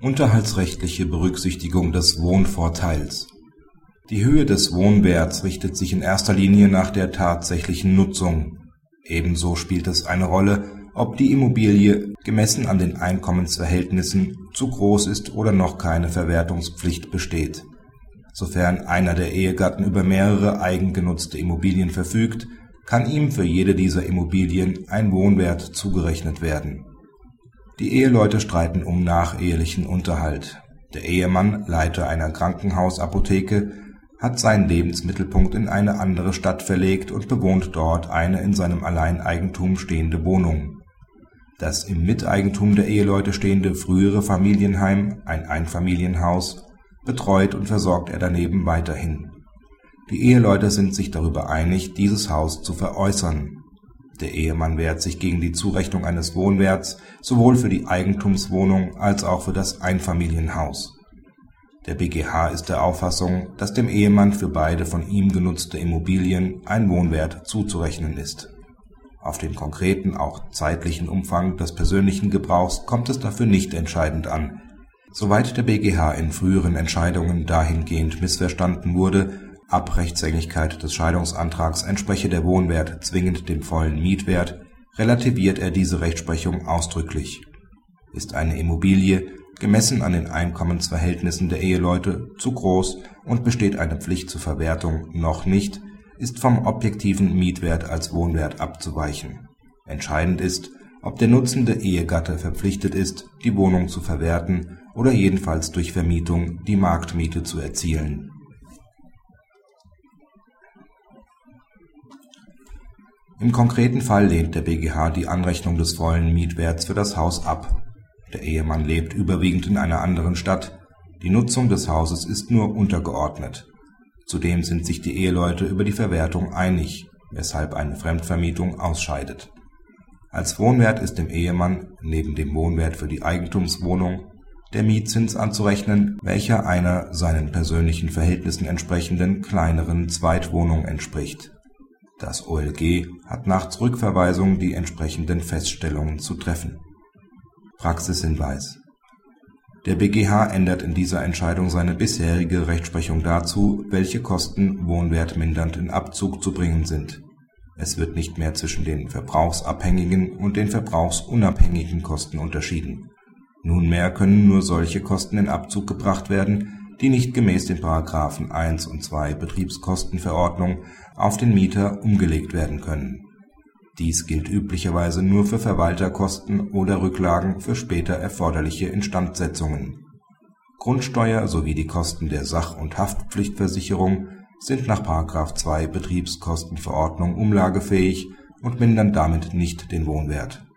Unterhaltsrechtliche Berücksichtigung des Wohnvorteils Die Höhe des Wohnwerts richtet sich in erster Linie nach der tatsächlichen Nutzung. Ebenso spielt es eine Rolle, ob die Immobilie, gemessen an den Einkommensverhältnissen, zu groß ist oder noch keine Verwertungspflicht besteht. Sofern einer der Ehegatten über mehrere eigengenutzte Immobilien verfügt, kann ihm für jede dieser Immobilien ein Wohnwert zugerechnet werden die Eheleute streiten um nachehelichen Unterhalt. Der Ehemann, Leiter einer Krankenhausapotheke, hat seinen Lebensmittelpunkt in eine andere Stadt verlegt und bewohnt dort eine in seinem Alleineigentum stehende Wohnung. Das im Miteigentum der Eheleute stehende frühere Familienheim, ein Einfamilienhaus, betreut und versorgt er daneben weiterhin. Die Eheleute sind sich darüber einig, dieses Haus zu veräußern der Ehemann wehrt sich gegen die Zurechnung eines Wohnwerts sowohl für die Eigentumswohnung als auch für das Einfamilienhaus. Der BgH ist der Auffassung, dass dem Ehemann für beide von ihm genutzte Immobilien ein Wohnwert zuzurechnen ist. Auf den konkreten, auch zeitlichen Umfang des persönlichen Gebrauchs kommt es dafür nicht entscheidend an. Soweit der BgH in früheren Entscheidungen dahingehend missverstanden wurde Ab Rechtsgängigkeit des Scheidungsantrags entspreche der Wohnwert zwingend dem vollen Mietwert, relativiert er diese Rechtsprechung ausdrücklich. Ist eine Immobilie, gemessen an den Einkommensverhältnissen der Eheleute, zu groß und besteht eine Pflicht zur Verwertung noch nicht, ist vom objektiven Mietwert als Wohnwert abzuweichen. Entscheidend ist, ob der nutzende Ehegatte verpflichtet ist, die Wohnung zu verwerten oder jedenfalls durch Vermietung die Marktmiete zu erzielen Im konkreten Fall lehnt der BgH die Anrechnung des vollen Mietwerts für das Haus ab. Der Ehemann lebt überwiegend in einer anderen Stadt, die Nutzung des Hauses ist nur untergeordnet. Zudem sind sich die Eheleute über die Verwertung einig, weshalb eine Fremdvermietung ausscheidet. Als Wohnwert ist dem Ehemann neben dem Wohnwert für die Eigentumswohnung der Mietzins anzurechnen, welcher einer seinen persönlichen Verhältnissen entsprechenden kleineren Zweitwohnung entspricht das OLG hat nach Zurückverweisung die entsprechenden Feststellungen zu treffen. Praxishinweis Der BgH ändert in dieser Entscheidung seine bisherige Rechtsprechung dazu, welche Kosten wohnwertmindernd in Abzug zu bringen sind. Es wird nicht mehr zwischen den verbrauchsabhängigen und den verbrauchsunabhängigen Kosten unterschieden. Nunmehr können nur solche Kosten in Abzug gebracht werden die nicht gemäß den § 1 und 2 Betriebskostenverordnung auf den Mieter umgelegt werden können. Dies gilt üblicherweise nur für Verwalterkosten oder Rücklagen für später erforderliche Instandsetzungen. Grundsteuer sowie die Kosten der Sach und Haftpflichtversicherung sind nach § 2 Betriebskostenverordnung umlagefähig und mindern damit nicht den Wohnwert